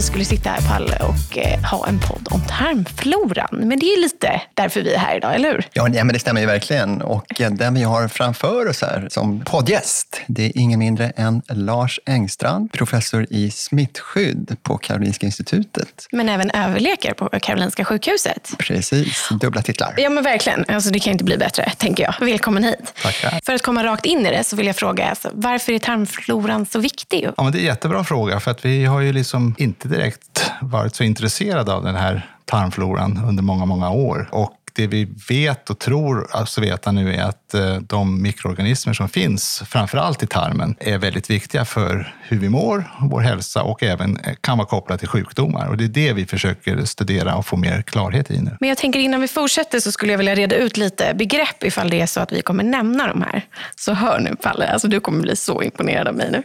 vi skulle sitta här Palle och eh, ha en podd om tarmfloran. Men det är lite därför vi är här idag, eller hur? Ja, men det stämmer ju verkligen. Och eh, den vi har framför oss här som poddgäst, det är ingen mindre än Lars Engstrand, professor i smittskydd på Karolinska institutet. Men även överläkare på Karolinska sjukhuset. Precis, dubbla titlar. Ja, men verkligen. Alltså, det kan inte bli bättre, tänker jag. Välkommen hit. Tackar. För att komma rakt in i det så vill jag fråga, alltså, varför är tarmfloran så viktig? Ja, men det är en jättebra fråga, för att vi har ju liksom inte direkt varit så intresserad av den här tarmfloran under många, många år. Och det vi vet och tror alltså veta nu är att eh, de mikroorganismer som finns, framför allt i tarmen, är väldigt viktiga för hur vi mår, vår hälsa och även eh, kan vara kopplat till sjukdomar. Och det är det vi försöker studera och få mer klarhet i nu. Men jag tänker innan vi fortsätter så skulle jag vilja reda ut lite begrepp ifall det är så att vi kommer nämna de här. Så hör nu Palle, alltså du kommer bli så imponerad av mig nu.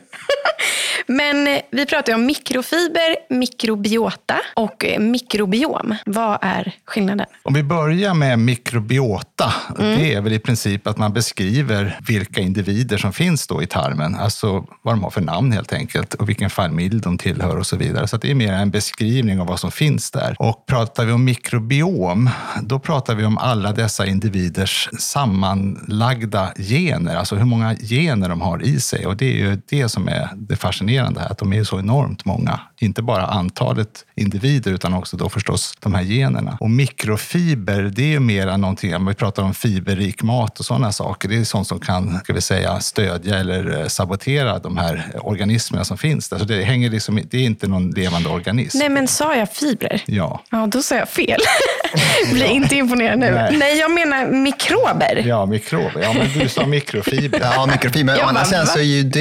Men eh, vi pratar ju om mikrofiber, mikrobiota och mikrobiom. Vad är skillnaden? Om vi börjar med mikrobiota, mm. det är väl i princip att man beskriver vilka individer som finns då i tarmen, alltså vad de har för namn helt enkelt och vilken familj de tillhör och så vidare. Så det är mer en beskrivning av vad som finns där. Och pratar vi om mikrobiom, då pratar vi om alla dessa individers sammanlagda gener, alltså hur många gener de har i sig. Och det är ju det som är det fascinerande här, att de är så enormt många. Inte bara antalet individer utan också då förstås de här generna. Och mikrofiber, det är ju mera någonting, om vi pratar om fiberrik mat och sådana saker, det är sånt som kan ska vi säga, stödja eller eh, sabotera de här organismerna som finns där. Så det, hänger liksom, det är inte någon levande organism. Nej, men sa jag fibrer? Ja. Ja, då sa jag fel. Bli inte imponerad nu. Nej. Nej. jag menar mikrober. Ja, mikrober. Ja, men du sa mikrofiber. ja, mikrofiber. Ja, men sen så är ju det...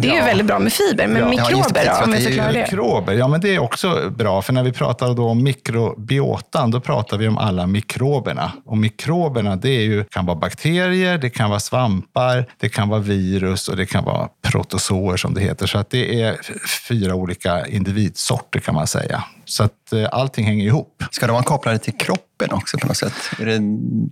Det är ju väldigt bra med fiber, men ja. mikrober ja, då, om vi förklarar det. Mikrober, ja men det är också bra, för när vi pratar då om mikrobiotan, då pratar vi om alla mikroberna. Och mikroberna, det är ju, kan vara bakterier, det kan vara svampar, det kan vara virus och det kan vara protozoer som det heter. Så att det är fyra olika individsorter kan man säga. Så att eh, allting hänger ihop. Ska de vara kopplade till kroppen också på något sätt? Det...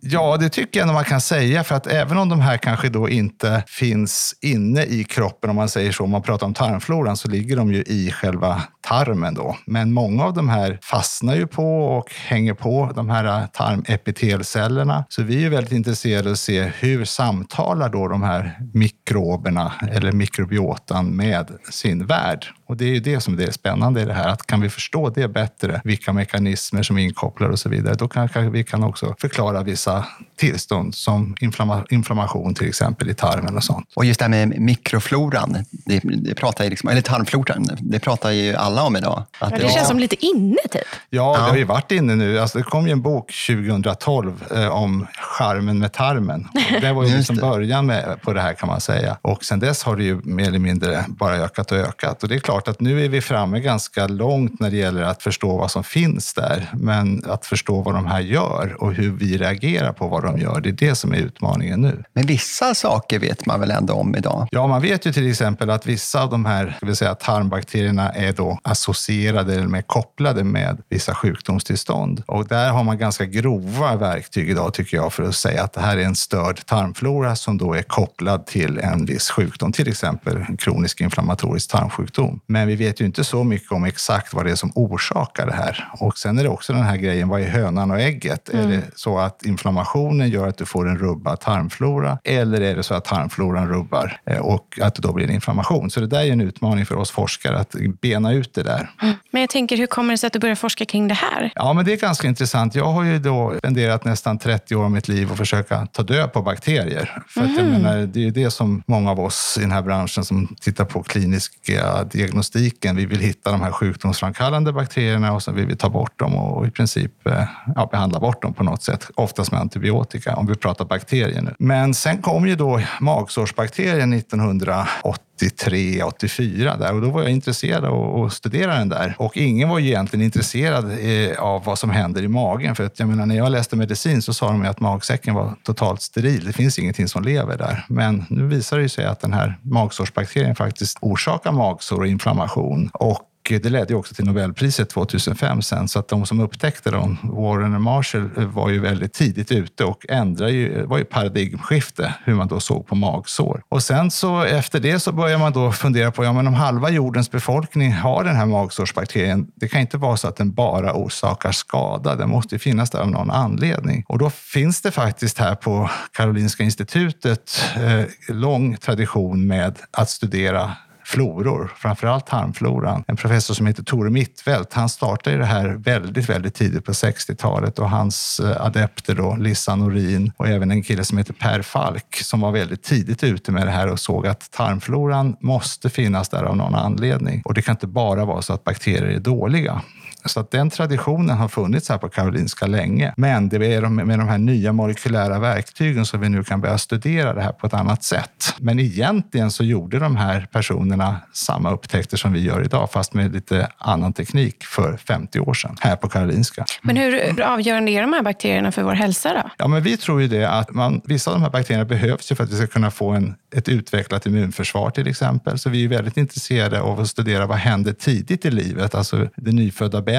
Ja, det tycker jag nog man kan säga. För att även om de här kanske då inte finns inne i kroppen, om man säger så, om man pratar om tarmfloran, så ligger de ju i själva tarmen då. Men många av de här fastnar ju på och hänger på de här tarmepitelcellerna. Så vi är väldigt intresserade av att se hur samtalar då de här mikroberna eller mikrobiotan med sin värld. Och det är ju det som är det spännande i det här, att kan vi förstå det bättre, vilka mekanismer som är inkopplade och så vidare, då kanske vi kan också förklara vissa tillstånd som inflammation till exempel i tarmen och sånt. Och just det här med mikrofloran, det, det pratar liksom, eller tarmfloran, det pratar ju alla om idag. Att ja, det, det känns som lite inne typ. Ja, det har ju varit inne nu. Alltså, det kom ju en bok 2012 eh, om charmen med tarmen. Och det var ju liksom början med, på det här kan man säga. Och sen dess har det ju mer eller mindre bara ökat och ökat. Och det är klart att nu är vi framme ganska långt när det gäller att förstå vad som finns där. Men att förstå vad de här gör och hur vi reagerar på vad de gör, det är det som är utmaningen nu. Men vissa saker vet man väl ändå om idag? Ja, man vet ju till exempel att vissa av de här ska vi säga, tarmbakterierna är då associerade eller med kopplade med vissa sjukdomstillstånd. Och där har man ganska grova verktyg idag tycker jag för att säga att det här är en störd tarmflora som då är kopplad till en viss sjukdom, till exempel kronisk inflammatorisk tarmsjukdom. Men vi vet ju inte så mycket om exakt vad det är som orsakar det här. Och sen är det också den här grejen, vad är hönan och ägget? Mm. Är det så att inflammationen gör att du får en rubbad tarmflora eller är det så att tarmfloran rubbar eh, och att det då blir en inflammation? Så det där är en utmaning för oss forskare att bena ut det där. Mm. Men jag tänker, hur kommer det sig att du börjar forska kring det här? Ja, men det är ganska intressant. Jag har ju då spenderat nästan 30 år av mitt liv att försöka ta död på bakterier. För mm. att jag mm. menar, det är det som många av oss i den här branschen som tittar på kliniska diagnostiken, vi vill hitta de här sjukdomsframkallande bakterierna och så vill vi ta bort dem och i princip eh, ja, behandla bort dem på något sätt. Oftast med antibiotika, om vi pratar bakterier nu. Men sen kom ju då magsårsbakterien 1980 83, 84 där och då var jag intresserad av att studera den där. Och ingen var egentligen intresserad eh, av vad som händer i magen. För att jag menar, när jag läste medicin så sa de att magsäcken var totalt steril. Det finns ingenting som lever där. Men nu visar det sig att den här magsårsbakterien faktiskt orsakar magsår och inflammation. Och Eh, det ledde också till Nobelpriset 2005 sen. Så att de som upptäckte dem, Warren och Marshall, eh, var ju väldigt tidigt ute och ändrade ju, eh, var ju paradigmskifte hur man då såg på magsår. Och sen så efter det så börjar man då fundera på, ja men om halva jordens befolkning har den här magsårsbakterien, det kan inte vara så att den bara orsakar skada. Den måste ju finnas där av någon anledning. Och då finns det faktiskt här på Karolinska institutet eh, lång tradition med att studera floror, framförallt tarmfloran. En professor som heter Tore Mittfeldt. han startade det här väldigt, väldigt tidigt på 60-talet och hans eh, adepter då, Lissa Norin och även en kille som heter Per Falk som var väldigt tidigt ute med det här och såg att tarmfloran måste finnas där av någon anledning. Och det kan inte bara vara så att bakterier är dåliga. Så att den traditionen har funnits här på Karolinska länge. Men det är med de här nya molekylära verktygen som vi nu kan börja studera det här på ett annat sätt. Men egentligen så gjorde de här personerna samma upptäckter som vi gör idag, fast med lite annan teknik för 50 år sedan här på Karolinska. Men hur avgörande är de här bakterierna för vår hälsa då? Ja, men vi tror ju det att man, vissa av de här bakterierna behövs ju för att vi ska kunna få en, ett utvecklat immunförsvar till exempel. Så vi är väldigt intresserade av att studera vad händer tidigt i livet, alltså det nyfödda bebisen.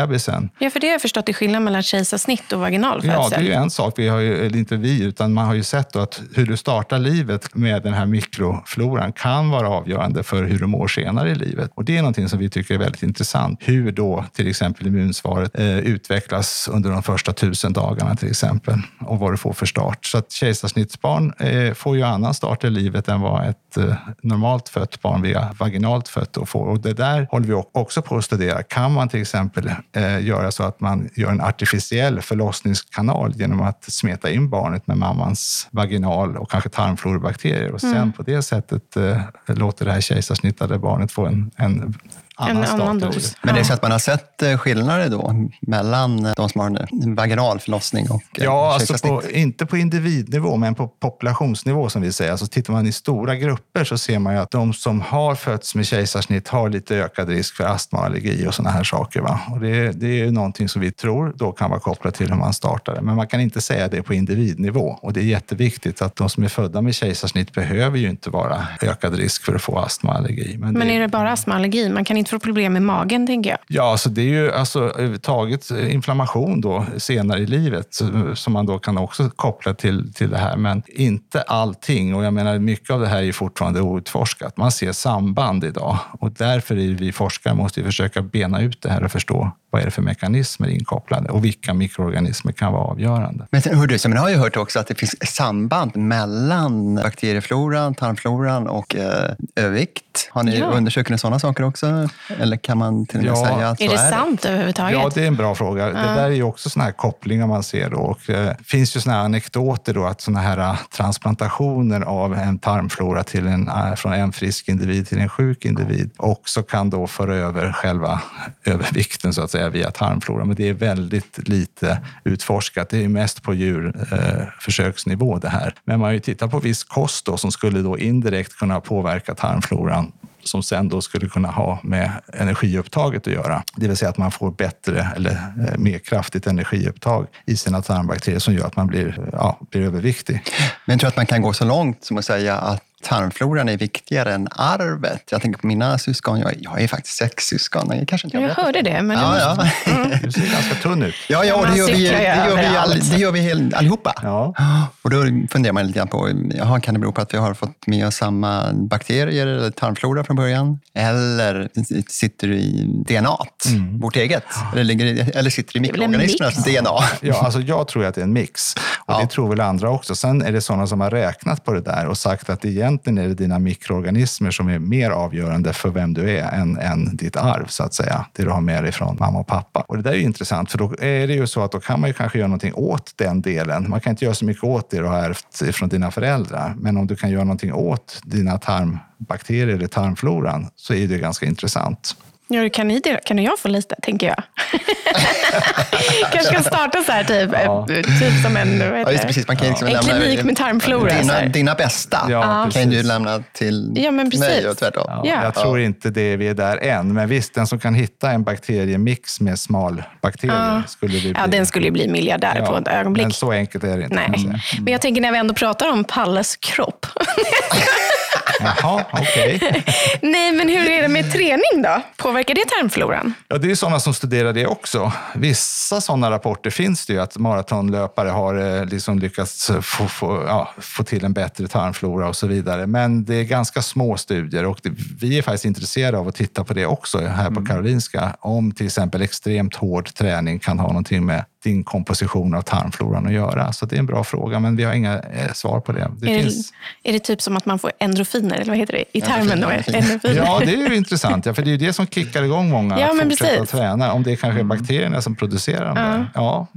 Ja, för det har jag förstått är skillnad mellan kejsarsnitt och vaginal födsel. Ja, det är ju en sak. Vi har ju, eller inte vi, utan man har ju sett att hur du startar livet med den här mikrofloran kan vara avgörande för hur du mår senare i livet. Och det är någonting som vi tycker är väldigt intressant. Hur då till exempel immunsvaret eh, utvecklas under de första tusen dagarna till exempel och vad du får för start. Så att kejsarsnittsbarn eh, får ju annan start i livet än vad ett eh, normalt fött barn via vaginalt fött får. Och det där håller vi också på att studera. Kan man till exempel eh, göra så att man gör en artificiell förlossningskanal genom att smeta in barnet med mammans vaginal och kanske tarmflorbakterier och sen mm. på det sättet eh, låter det här kejsarsnittade barnet få en, en annan, en annan dos. Men det är så att man har sett eh, skillnader då mellan eh, de som har en vaginal förlossning och eh, Ja, alltså på, inte på individnivå, men på populationsnivå som vi säger. Alltså tittar man i stora grupper så ser man ju att de som har fötts med kejsarsnitt har lite ökad risk för astma, allergi och sådana här saker. Va? Och det, det är någonting som vi tror då kan vara kopplat till hur man startar det. Men man kan inte säga det på individnivå. Och det är jätteviktigt att de som är födda med kejsarsnitt behöver ju inte vara ökad risk för att få astma, allergi. Men, men är det bara astma, allergi? Man kan inte inte få problem med magen, tänker jag. Ja, alltså det är ju alltså, överhuvudtaget inflammation då, senare i livet som man då kan också koppla till, till det här. Men inte allting. Och jag menar, mycket av det här är fortfarande outforskat. Man ser samband idag och därför är vi forskare måste försöka bena ut det här och förstå vad är det för mekanismer inkopplade och vilka mikroorganismer kan vara avgörande. Men sen, hördu, så man har ju hört också att det finns samband mellan bakteriefloran, tarmfloran och eh, övervikt. Har ni ja. undersökt sådana saker också? Eller kan man till och med ja. säga att är så det är sant det? överhuvudtaget? Ja, det är en bra fråga. Ja. Det där är ju också såna här kopplingar man ser. Då. Och, eh, finns ju såna här anekdoter då att såna här uh, transplantationer av en tarmflora till en, uh, från en frisk individ till en sjuk individ också kan då föra över själva övervikten så att säga via tarmflora. Men det är väldigt lite utforskat. Det är mest på djurförsöksnivå uh, det här. Men man har ju tittat på viss kost då, som skulle då indirekt kunna påverka tarmfloran som sen då skulle kunna ha med energiupptaget att göra. Det vill säga att man får bättre eller eh, mer kraftigt energiupptag i sina tarmbakterier som gör att man blir, ja, blir överviktig. Men jag tror att man kan gå så långt som att säga att tarmfloran är viktigare än arvet. Jag tänker på mina syskon. Jag, jag är faktiskt sex syskon. Jag, kanske inte jag hörde det. Men ja, ja. Mm. Du ser ganska tunn ut. Ja, ja det, gör vi, det, gör vi all, det gör vi allihopa. Ja. Och då funderar man lite grann på, jaha, kan det bero på att vi har fått med oss samma bakterier eller tarmflora från början? Eller sitter det i DNA, mm. vårt eget? Eller, ligger, eller sitter det i mikroorganismernas DNA? Ja, alltså jag tror att det är en mix. Och ja. det tror väl andra också. Sen är det sådana som har räknat på det där och sagt att det egentligen är det dina mikroorganismer som är mer avgörande för vem du är än, än ditt arv, så att säga. Det du har med dig från mamma och pappa. Och det där är ju intressant, för då är det ju så att då kan man ju kanske göra någonting åt den delen. Man kan inte göra så mycket åt det du har ärvt från dina föräldrar, men om du kan göra någonting åt dina tarmbakterier eller tarmfloran så är det ganska intressant. Ja, kan, ni, kan jag få lite, tänker jag. kanske kan starta så här, typ, ja. typ som en, ja, just precis. Man kan liksom en klinik med tarmflora. Dina, dina bästa ja, kan du lämna till ja, men mig och tvärtom. Ja, Jag tror inte det vi är där än, men visst, den som kan hitta en bakteriemix med smalbakterier skulle bli. Ja, den skulle bli miljardär på ett ögonblick. Men så enkelt är det inte. Nej. Mm. Men jag tänker när vi ändå pratar om Palles kropp. Jaha, okej. Okay. Nej, men hur är det med träning då? Påverkar det tarmfloran? Ja, det är sådana som studerar det också. Vissa sådana rapporter finns det ju, att maratonlöpare har eh, liksom lyckats få, få, ja, få till en bättre tarmflora och så vidare. Men det är ganska små studier och det, vi är faktiskt intresserade av att titta på det också här på mm. Karolinska. Om till exempel extremt hård träning kan ha någonting med din komposition av tarmfloran att göra? Så det är en bra fråga, men vi har inga eh, svar på det. det är, finns... det, är det typ som att man får endorfiner, eller vad heter det, i tarmen? Då? Endorfiner. Ja, det är ju intressant, ja, för det är ju det som kickar igång många ja, att fortsätta precis. träna. Om det är kanske är mm. bakterierna som producerar dem. Ja. ja,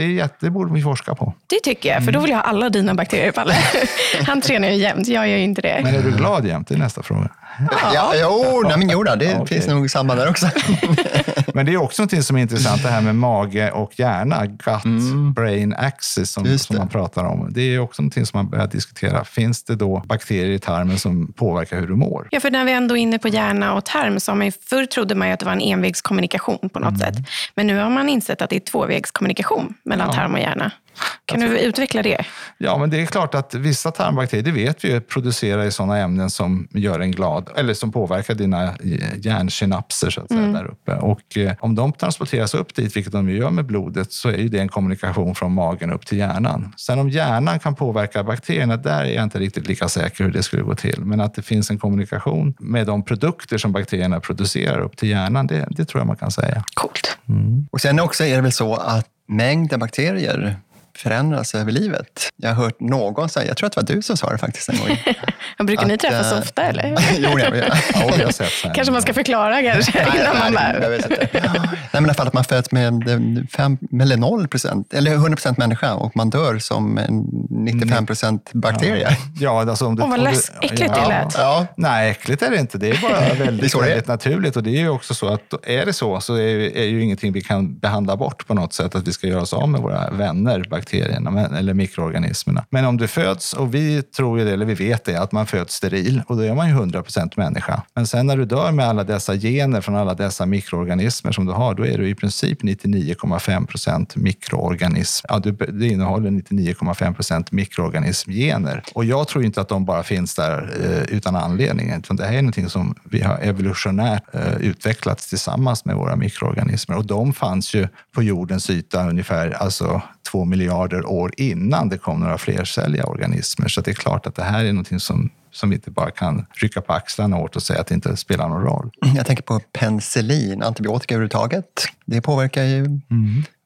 det, är jätte, det borde vi forska på. Det tycker jag, för då vill jag ha alla dina bakterier, Palle. Han tränar ju jämt, jag gör ju inte det. Men är du glad jämt? Det är nästa fråga. Ja, jo, nej, men jo det okay. finns nog samband där också. men det är också något som är intressant, det här med mage och hjärna. Gut-brain mm. axis som, som, man pratar om. Det är också något som man börjar diskutera. Finns det då bakterier i tarmen som påverkar hur du mår? Ja, för när vi ändå är inne på hjärna och tarm, så har man ju, förr trodde man ju att det var en envägskommunikation på något mm. sätt. Men nu har man insett att det är tvåvägskommunikation mellan ja. tarm och hjärna. Kan du utveckla det? Ja, men det är klart att vissa tarmbakterier, det vet vi, producerar i sådana ämnen som gör en glad eller som påverkar dina hjärnsynapser så att säga, mm. där uppe. Och eh, om de transporteras upp dit, vilket de gör med blodet, så är ju det en kommunikation från magen upp till hjärnan. Sen om hjärnan kan påverka bakterierna, där är jag inte riktigt lika säker hur det skulle gå till. Men att det finns en kommunikation med de produkter som bakterierna producerar upp till hjärnan, det, det tror jag man kan säga. Coolt. Mm. Och sen också är det väl så att mängden bakterier förändras över livet. Jag har hört någon säga, jag tror att det var du som sa det faktiskt en gång. brukar att, ni träffas äh, ofta eller? jo, jag vet. Ja, jag sett kanske man ska förklara kanske nej, innan nej, man bär. Nej, men i alla fall att man föds med fem, eller 0 procent, eller 100 procent människa och man dör som 95 procent bakterier. Ja, alltså om du, oh, vad läs, äckligt ja, det lät. Ja. Nej, äckligt är det inte. Det är bara väldigt, det är väldigt naturligt. Och det är ju också så att är det så, så är, är ju ingenting vi kan behandla bort på något sätt, att vi ska göra oss av med våra vänner, bakterierna eller mikroorganismerna. Men om du föds, och vi tror ju det, eller vi vet det, att man föds steril och då är man ju 100 procent människa. Men sen när du dör med alla dessa gener från alla dessa mikroorganismer som du har, då är du i princip 99,5 procent mikroorganism. Ja, du, det innehåller 99,5 procent mikroorganismgener. Och jag tror inte att de bara finns där eh, utan anledning, utan det här är någonting som vi har evolutionärt eh, utvecklats tillsammans med våra mikroorganismer. Och de fanns ju på jordens yta ungefär alltså, två miljoner miljarder år innan det kom några flercelliga organismer. Så det är klart att det här är någonting som som vi inte bara kan rycka på axlarna åt och säga att det inte spelar någon roll. Jag tänker på penicillin, antibiotika överhuvudtaget. Det påverkar ju mm.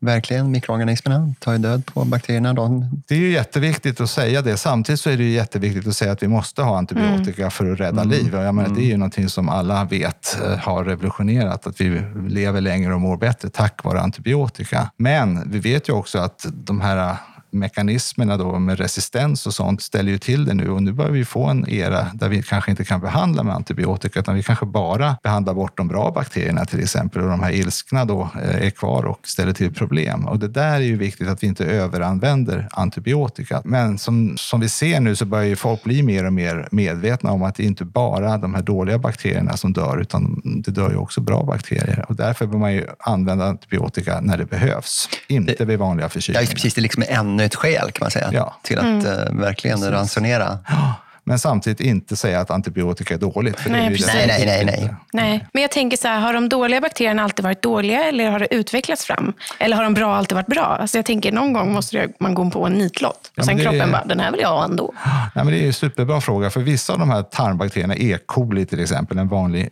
Verkligen mikroorganismerna, tar ju död på bakterierna. De... Det är ju jätteviktigt att säga det. Samtidigt så är det ju jätteviktigt att säga att vi måste ha antibiotika mm. för att rädda mm. liv. Jag menar, Det är ju mm. någonting som alla vet eh, har revolutionerat, att vi lever längre och mår bättre tack vare antibiotika. Men vi vet ju också att de här mekanismerna då med resistens och sånt ställer ju till det nu och nu börjar vi få en era där vi kanske inte kan behandla med antibiotika utan vi kanske bara behandlar bort de bra bakterierna till exempel och de här ilskna då eh, är kvar och ställer till problem. Och det där är ju viktigt att vi inte överanvänder antibiotika. Men som, som vi ser nu så börjar ju folk bli mer och mer medvetna om att det inte bara de här dåliga bakterierna som dör utan det dör ju också bra bakterier och därför bör man ju använda antibiotika när det behövs, inte vid vanliga förkylningar. Ja, precis. Det är liksom ännu ett skäl kan man säga ja. till att mm. uh, verkligen Precis. ransonera. Ja men samtidigt inte säga att antibiotika är dåligt. För nej, det nej, nej, nej, nej. nej. Men jag tänker så här, har de dåliga bakterierna alltid varit dåliga eller har det utvecklats fram? Eller har de bra alltid varit bra? Alltså jag tänker någon gång måste man gå på en nitlott och ja, sen kroppen är... bara, den här vill jag ha ändå. Nej, men det är en superbra fråga, för vissa av de här tarmbakterierna, E. coli till exempel, en vanlig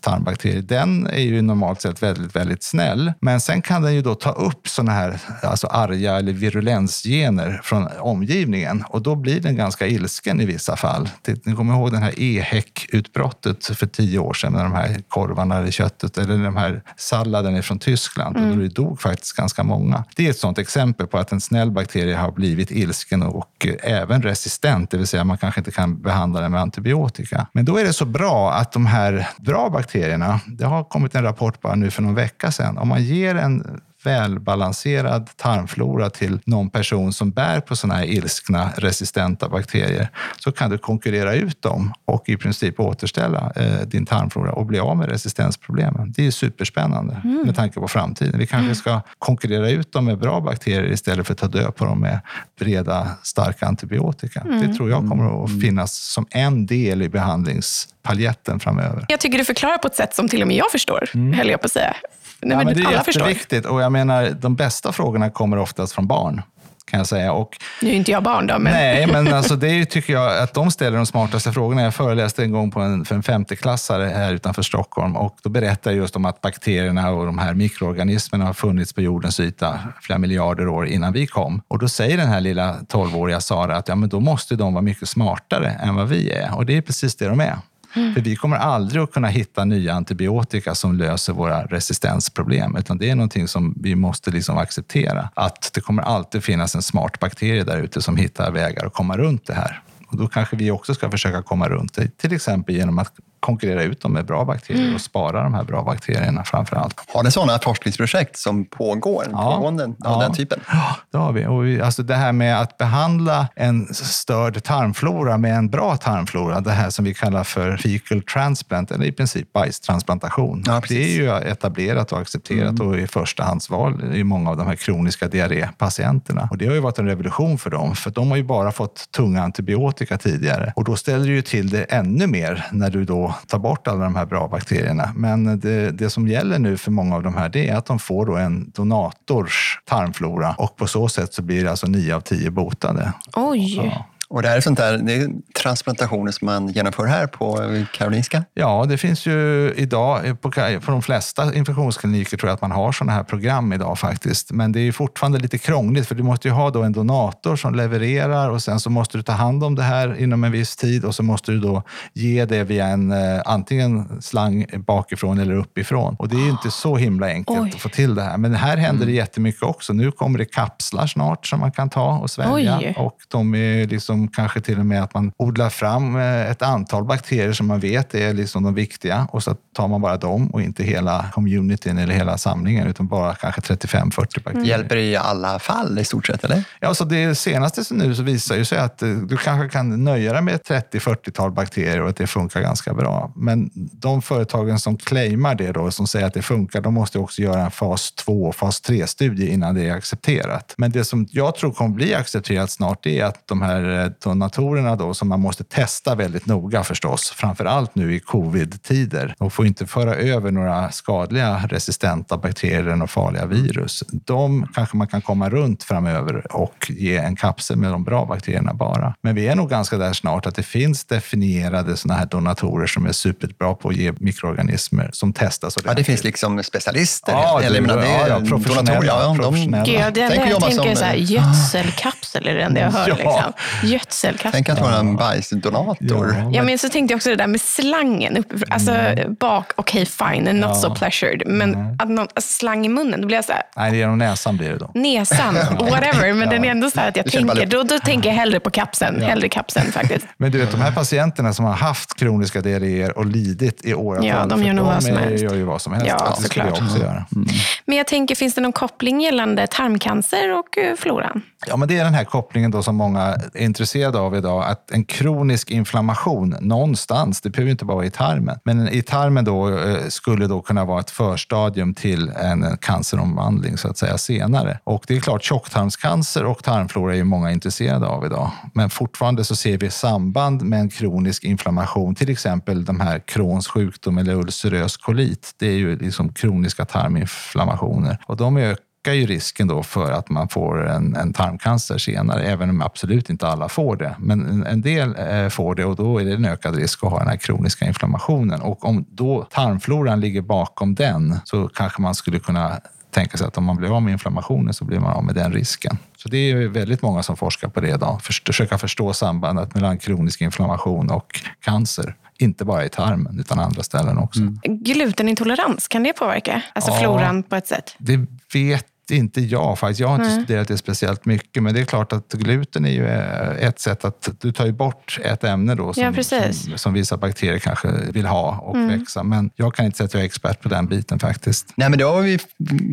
tarmbakterie, den är ju normalt sett väldigt, väldigt snäll. Men sen kan den ju då ta upp sådana här alltså arga eller virulensgener från omgivningen och då blir den ganska ilsken i vissa fall. Ni kommer ihåg den här EHEC-utbrottet för tio år sedan med de här korvarna i köttet eller de här salladen från Tyskland. Mm. Och det dog faktiskt ganska många. Det är ett sådant exempel på att en snäll bakterie har blivit ilsken och även resistent, det vill säga man kanske inte kan behandla den med antibiotika. Men då är det så bra att de här bra bakterierna, det har kommit en rapport bara nu för någon vecka sedan, om man ger en välbalanserad tarmflora till någon person som bär på sådana här ilskna resistenta bakterier så kan du konkurrera ut dem och i princip återställa eh, din tarmflora och bli av med resistensproblemen. Det är superspännande mm. med tanke på framtiden. Vi kanske mm. ska konkurrera ut dem med bra bakterier istället för att ta död på dem med breda, starka antibiotika. Mm. Det tror jag kommer att mm. finnas som en del i behandlingspaljetten framöver. Jag tycker du förklarar på ett sätt som till och med jag förstår, mm. höll jag på att säga. Nej, ja, men det är jätteviktigt. Och jag menar, de bästa frågorna kommer oftast från barn kan jag säga. Och, nu är inte jag barn då. Men... Nej, men alltså det tycker jag att de ställer de smartaste frågorna. Jag föreläste en gång på en, för en femteklassare här utanför Stockholm och då berättade jag just om att bakterierna och de här mikroorganismerna har funnits på jordens yta flera miljarder år innan vi kom. Och då säger den här lilla tolvåriga Sara att ja, men då måste de vara mycket smartare än vad vi är. Och det är precis det de är. Mm. För vi kommer aldrig att kunna hitta nya antibiotika som löser våra resistensproblem, utan det är någonting som vi måste liksom acceptera. Att det kommer alltid finnas en smart bakterie där ute som hittar vägar att komma runt det här. Och då kanske vi också ska försöka komma runt det, till exempel genom att konkurrera ut dem med bra bakterier mm. och spara de här bra bakterierna framför allt. Har ni sådana forskningsprojekt som pågår? Ja, pågående av ja, den typen? Ja, det har vi. Och vi, alltså det här med att behandla en störd tarmflora med en bra tarmflora, det här som vi kallar för fecal transplant, eller i princip bajstransplantation. Ja, det är ju etablerat och accepterat mm. och i förstahandsval i många av de här kroniska diarrépatienterna. Och det har ju varit en revolution för dem, för de har ju bara fått tunga antibiotika tidigare. Och då ställer det ju till det ännu mer när du då ta bort alla de här bra bakterierna. Men det, det som gäller nu för många av de här det är att de får då en donators tarmflora och på så sätt så blir alltså nio av tio botade. Oj! Ja. Och det här är sånt där, det är transplantationer som man genomför här på Karolinska? Ja, det finns ju idag, på, på de flesta infektionskliniker tror jag att man har sådana här program idag faktiskt. Men det är fortfarande lite krångligt för du måste ju ha då en donator som levererar och sen så måste du ta hand om det här inom en viss tid och så måste du då ge det via en eh, antingen slang bakifrån eller uppifrån. Och det är ju inte så himla enkelt Oj. att få till det här. Men här händer det mm. jättemycket också. Nu kommer det kapslar snart som man kan ta och svälja Oj. och de är liksom som kanske till och med att man odlar fram eh, ett antal bakterier som man vet är liksom de viktiga och så tar man bara dem och inte hela communityn eller hela samlingen utan bara kanske 35-40 bakterier. Mm. Hjälper det i alla fall i stort sett? Eller? Ja, så det senaste nu så visar ju sig att eh, du kanske kan nöja dig med 30-40-tal bakterier och att det funkar ganska bra. Men de företagen som claimar det då, som säger att det funkar, de måste också göra en fas 2 och fas 3-studie innan det är accepterat. Men det som jag tror kommer bli accepterat snart är att de här eh, donatorerna då, som man måste testa väldigt noga förstås, framför allt nu i covid-tider. De får inte föra över några skadliga resistenta bakterier och farliga virus. De kanske man kan komma runt framöver och ge en kapsel med de bra bakterierna bara. Men vi är nog ganska där snart att det finns definierade sådana här donatorer som är superbra på att ge mikroorganismer som testas. Ja, det finns liksom specialister? Ja, eller, det, ja, ja, professionella. Ja, professionella. Gud, jag, jag, jag tänker som, så här, gödselkapsel är det enda jag hör. Ja. Liksom. Gödselkapsel. Tänk att vara en bajsdonator. Ja. ja, men så tänkte jag också det där med slangen uppifrån. Alltså mm. bak, okej okay, fine, not so pleasured. Men mm. att någon, alltså, slang i munnen, då blir jag så här. Nej, det är genom näsan blir det då. Näsan, whatever. Men den är ändå så här att jag tänker, då, då tänker jag hellre på kapseln. Hellre kapseln faktiskt. Men du vet, de här patienterna som har haft kroniska diarréer och lidit i åratal. Ja, de gör nog vad som helst. gör ju vad som helst. Ja, det skulle jag också göra. Mm. Men jag tänker, finns det någon koppling gällande tarmcancer och eh, floran? Ja, men det är den här kopplingen då som många är intresserade av idag. Att en kronisk inflammation någonstans, det behöver inte bara vara i tarmen, men i tarmen då eh, skulle då kunna vara ett förstadium till en canceromvandling så att säga senare. Och det är klart, tjocktarmscancer och tarmflora är många intresserade av idag. Men fortfarande så ser vi samband med en kronisk inflammation, till exempel de här Crohns sjukdom eller ulcerös kolit. Det är ju liksom kroniska tarminflammationer och de ökar ökar ju risken då för att man får en, en tarmcancer senare, även om absolut inte alla får det. Men en, en del eh, får det och då är det en ökad risk att ha den här kroniska inflammationen. Och om då tarmfloran ligger bakom den så kanske man skulle kunna tänka sig att om man blir av med inflammationen så blir man av med den risken. Så det är väldigt många som forskar på det idag, försöka förstå sambandet mellan kronisk inflammation och cancer. Inte bara i tarmen, utan andra ställen också. Mm. Glutenintolerans, kan det påverka? Alltså ja, floran på ett sätt? Det vet inte jag faktiskt. Jag har inte Nej. studerat det speciellt mycket. Men det är klart att gluten är ju eh, ett sätt att du tar ju bort ett ämne då som, ja, som, som, vissa bakterier kanske vill ha och mm. växa. Men jag kan inte säga att jag är expert på den biten faktiskt. Nej, men då har vi,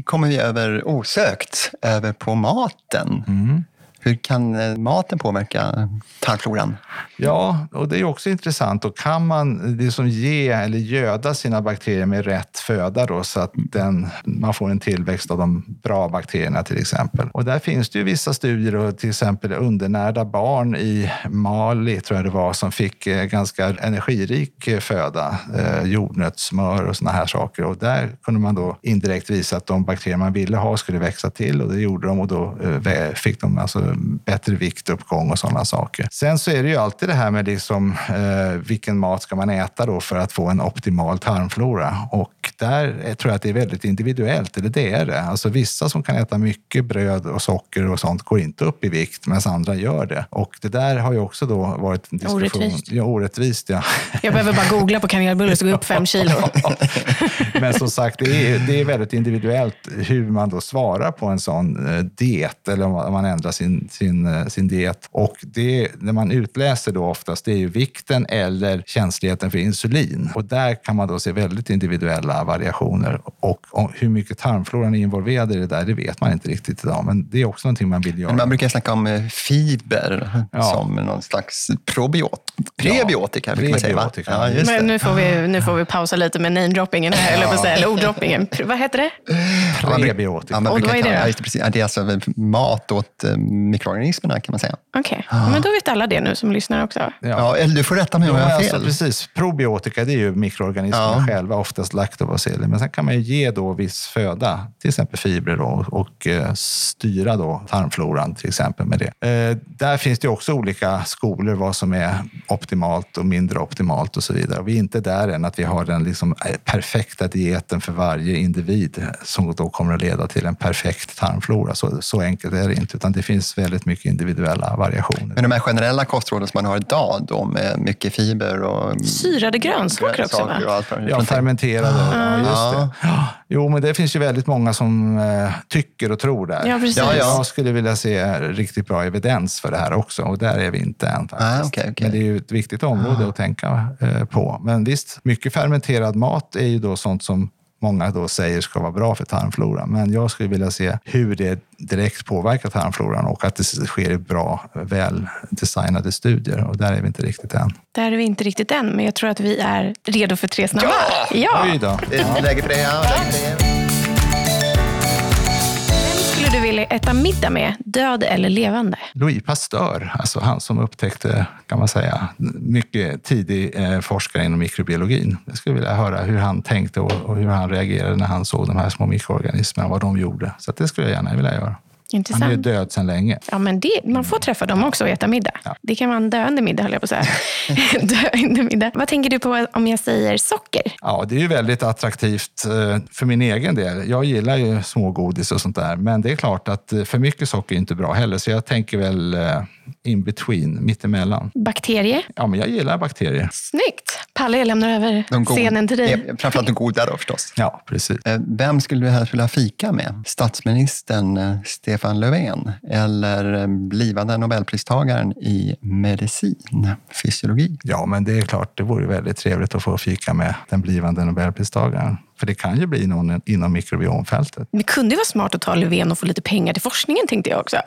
kommer vi över osökt över på maten. Mm. Hur kan eh, maten påverka tarmfloran? Ja, och det är också intressant. Och kan man liksom ge eller göda sina bakterier med rätt föda då, så att den, man får en tillväxt av de bra bakterierna till exempel. Och där finns det ju vissa studier, och till exempel undernärda barn i Mali, tror jag det var, som fick eh, ganska energirik föda, eh, jordnötssmör och såna här saker. Och där kunde man då indirekt visa att de bakterier man ville ha skulle växa till och det gjorde de och då eh, fick de alltså bättre viktuppgång och sådana saker. Sen så är det ju alltid det här med liksom, eh, vilken mat ska man äta då för att få en optimal tarmflora? Och där tror jag att det är väldigt individuellt, eller det är det. Alltså vissa som kan äta mycket bröd och socker och sånt går inte upp i vikt, medan andra gör det. Och det där har ju också då varit en diskussion. Orättvist. Ja, orättvist ja. Jag behöver bara googla på kanelbulle så går upp fem kilo. Men som sagt, det är, det är väldigt individuellt hur man då svarar på en sån eh, diet eller om man ändrar sin, sin, eh, sin diet. Och det, när man utläser då oftast, det är ju vikten eller känsligheten för insulin. Och där kan man då se väldigt individuella variationer. Och hur mycket tarmfloran är involverad i det där, det vet man inte riktigt idag. Men det är också någonting man vill göra. Men man brukar snacka om eh, fiber ja. som någon slags probiot prebiotika. Ja, man säga, ja, Men nu får, vi, nu får vi pausa lite med namedroppingen här, eller, ja. eller orddroppingen. Vad heter det? Prebiotika. Ja, och vad är det då? Det är alltså mat åt eh, mikroorganismerna kan man säga. Okej, okay. men då vet alla det nu som lyssnar också. Ja, eller du får rätta mig om jag har fel. Alltså, precis. Probiotika det är ju mikroorganismerna själva, oftast laktobaciller. Men sen kan man ju ge då viss föda, till exempel fibrer då, och eh, styra då tarmfloran till exempel med det. Eh, där finns det också olika skolor vad som är optimalt och mindre optimalt och så vidare. Och vi är inte där än att vi har den liksom eh, perfekta dieten för varje individ som då kommer att leda till en perfekt tarmflora. Så, så enkelt är det inte, utan det finns väldigt mycket individuella variationer. Men de här generella kostråden som man har idag, då med mycket fiber och syrade grönsaker också? Va? Ja, fermenterade. Ja, just det. Ja. Jo, men det finns ju väldigt många som eh, tycker och tror där. Ja, precis. Ja, Jag skulle vilja se riktigt bra evidens för det här också och där är vi inte än. Faktiskt. Ah, okay, okay. Men det är ju ett viktigt område ah. att tänka eh, på. Men visst, mycket fermenterad mat är ju då sånt som många då säger ska vara bra för tarmfloran. Men jag skulle vilja se hur det direkt påverkar tarmfloran och att det sker i bra, väl designade studier. Och där är vi inte riktigt än. Där är vi inte riktigt än, men jag tror att vi är redo för tre snabba. Ja! ja. Oj då. Läge för det. Ja, läge för det ville äta middag med, död eller levande? Louis Pasteur, alltså han som upptäckte, kan man säga, mycket tidig eh, forskare inom mikrobiologin. Jag skulle vilja höra hur han tänkte och, och, hur han reagerade när han såg de här små mikroorganismerna, vad de gjorde. Så det skulle jag gärna vilja göra. Intressant. Han är ju död sedan länge. Ja, men det, man får träffa dem också och äta middag. Ja. Det kan vara en döende middag, höll jag på att säga. döende middag. Vad tänker du på om jag säger socker? Ja, det är ju väldigt attraktivt eh, för min egen del. Jag gillar ju smågodis och sånt där, men det är klart att eh, för mycket socker är inte bra heller, så jag tänker väl eh, in between, mittemellan. Bakterier? Ja, men jag gillar bakterier. Snyggt! Palle, jag lämnar över scenen till dig. Framförallt de goda då förstås. Ja, precis. Vem skulle du helst vilja fika med? Statsministern Stefan Löfven eller eh, blivande nobelpristagaren i medicin, fysiologi? Ja, men det är klart, det vore väldigt trevligt att få fika med den blivande nobelpristagaren. För det kan ju bli någon inom mikrobiomfältet. Det kunde ju vara smart att ta Löfven och få lite pengar till forskningen, tänkte jag också.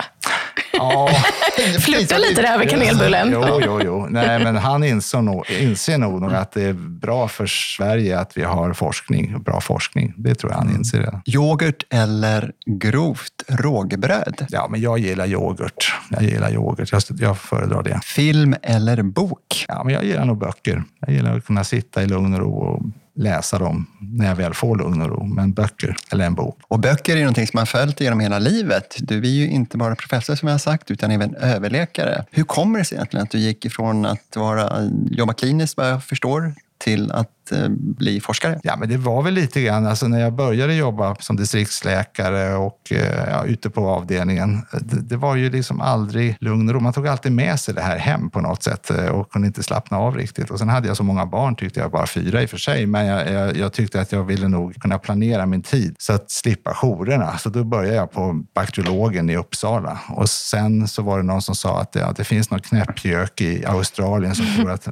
Ja. Flytta lite där över kanelbullen. Jo, jo, jo. Nej, men han inser nog, inser nog att det är bra för Sverige att vi har forskning, bra forskning. Det tror jag han inser redan. Yoghurt eller grovt rågbröd? Ja, men jag gillar yoghurt. Jag gillar yoghurt. Jag, jag föredrar det. Film eller bok? Ja, men jag gillar nog böcker. Jag gillar att kunna sitta i lugn och ro och läsa dem när jag väl får lugn och ro. Men böcker, eller en bok. Och böcker är någonting som man följt genom hela livet. Du är ju inte bara professor som jag har sagt, utan även överläkare. Hur kommer det sig egentligen att du gick ifrån att vara, jobba kliniskt, vad jag förstår, till att att eh, bli forskare? Ja, men det var väl lite grann, alltså när jag började jobba som distriktsläkare och eh, ja, ute på avdelningen, det, det, var ju liksom aldrig lugn och ro. Man tog alltid med sig det här hem på något sätt eh, och kunde inte slappna av riktigt. Och sen hade jag så många barn, tyckte jag, bara fyra i och för sig, men jag, jag, jag tyckte att jag ville nog kunna planera min tid så att slippa jourerna. Så då började jag på bakteriologen i Uppsala och sen så var det någon som sa att ja, det finns någon knäppjök i Australien som tror att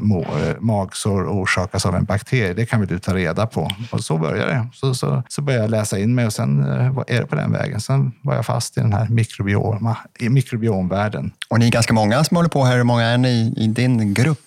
magsår orsakas av en bakterie. Det kan vi du ta reda på. Och så började det. Så, så, så började jag läsa in mig och sen eh, är det på den vägen. Sen var jag fast i den här mikrobioma, i mikrobiomvärlden. Och ni är ganska många som håller på här. Hur många är ni i din grupp?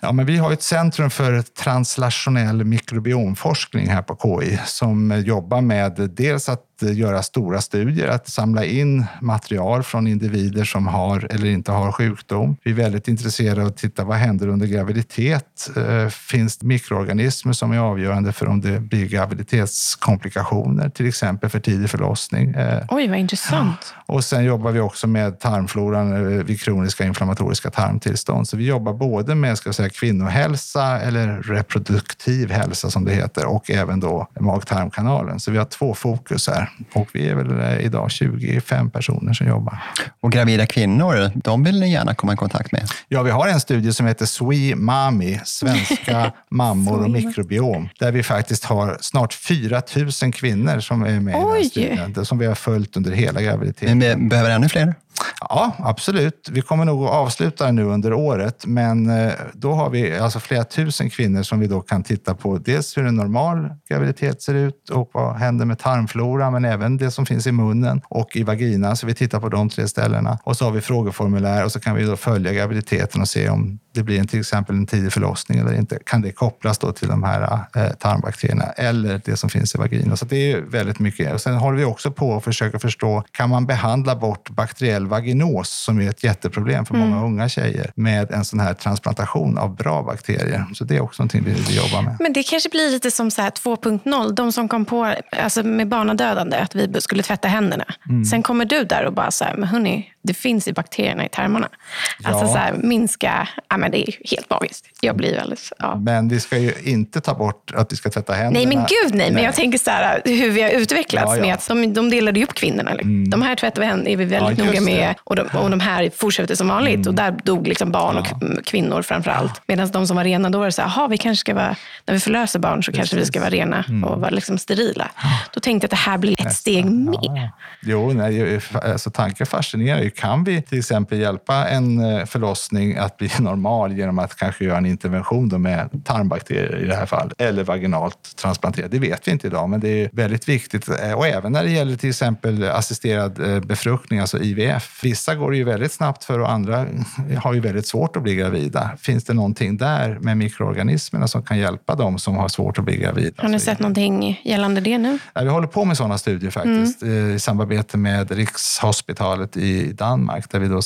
Ja, men vi har ett centrum för translationell mikrobiomforskning här på KI som jobbar med dels att göra stora studier, att samla in material från individer som har eller inte har sjukdom. Vi är väldigt intresserade av att titta vad händer under graviditet? Eh, finns det mikroorganismer som är avgörande för om det blir graviditetskomplikationer, till exempel för tidig förlossning? Eh, Oj, vad intressant. Och sen jobbar vi också med tarmfloran eh, vid kroniska inflammatoriska tarmtillstånd. Så vi jobbar både med ska säga, kvinnohälsa eller reproduktiv hälsa som det heter och även då mag-tarmkanalen. Så vi har två fokus här och vi är väl eh, idag 25 personer som jobbar. Och gravida kvinnor, de vill ni gärna komma i kontakt med? Ja, vi har en studie som heter Swe Mami, Svenska mammor och mikrobiom, där vi faktiskt har snart 4 000 kvinnor som är med Oj. i den studien, som vi har följt under hela graviditeten. Men vi behöver ännu fler? Ja, absolut. Vi kommer nog att avsluta nu under året, men eh, då har vi alltså flera tusen kvinnor som vi då kan titta på. Dels hur en normal graviditet ser ut och vad händer med tarmflora, men även det som finns i munnen och i vagina. Så vi tittar på de tre ställena och så har vi frågeformulär och så kan vi då följa graviditeten och se om det blir en, till exempel en tidig förlossning eller inte. Kan det kopplas då till de här eh, tarmbakterierna eller det som finns i vagina? Så det är väldigt mycket. Och sen håller vi också på att försöka förstå, kan man behandla bort bakteriell vaginos som är ett jätteproblem för många mm. unga tjejer med en sån här transplantation av bra bakterier? Så det är också någonting vi, vi jobbar med. Men det kanske blir lite som 2.0, de som kom på alltså med barnadödande att vi skulle tvätta händerna. Mm. Sen kommer du där och bara så här, men hörni, det finns i bakterierna i tarmarna. Ja. Alltså så här, minska, ja, men det är helt magiskt. Jag blir alldeles, ja. Men vi ska ju inte ta bort att vi ska tvätta händerna. Nej, men gud nej. nej. Men jag tänker så här, hur vi har utvecklats ja, ja. med att de, de delade upp kvinnorna. Mm. De här tvättar vi händer är vi väldigt noga med och de, och de här fortsätter som vanligt. Mm. Och där dog liksom barn och kvinnor framför allt. Medan de som var rena, då var det så här, vi kanske ska vara, när vi förlöser barn så Precis. kanske vi ska vara rena mm. och vara liksom sterila. Då tänkte jag att det här blir ett Nästa. steg med. Jo, nej, alltså, tanken fascinerar ju kan vi till exempel hjälpa en eh, förlossning att bli normal genom att kanske göra en intervention med tarmbakterier i det här fallet, eller vaginalt transplantera? Det vet vi inte idag, men det är väldigt viktigt. Eh, och även när det gäller till exempel assisterad eh, befruktning, alltså IVF. Vissa går det ju väldigt snabbt för och andra har ju väldigt svårt att bli gravida. Finns det någonting där med mikroorganismerna som kan hjälpa dem som har svårt att bli gravida? Har ni sett någonting gällande det nu? Ja, vi håller på med sådana studier faktiskt mm. i samarbete med Rikshospitalet i Danmark där vi då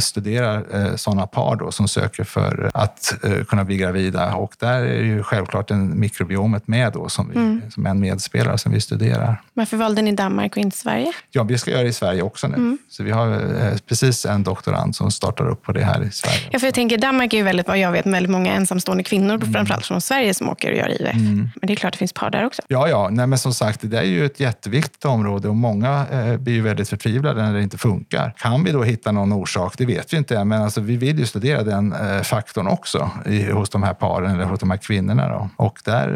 studerar sådana par då som söker för att eh, kunna bli gravida. Och där är ju självklart en mikrobiomet med då som, vi, mm. som en medspelare som vi studerar. Varför valde ni Danmark och inte Sverige? Ja, vi ska göra det i Sverige också nu. Mm. Så vi har eh, precis en doktorand som startar upp på det här i Sverige. Ja, för jag tänker Danmark är ju väldigt, vad jag vet, väldigt många ensamstående kvinnor, mm. framförallt från Sverige, som åker och gör IVF. Mm. Men det är klart det finns par där också. Ja, ja. Nej, men som sagt, det är ju ett jätteviktigt område och många eh, blir ju väldigt förtvivlade när det inte funkar. Kan vi då hitta någon orsak? Det vet vi inte än, men alltså, vi vill ju studera den eh, faktorn också i, hos de här paren eller hos de här kvinnorna. Då. Och där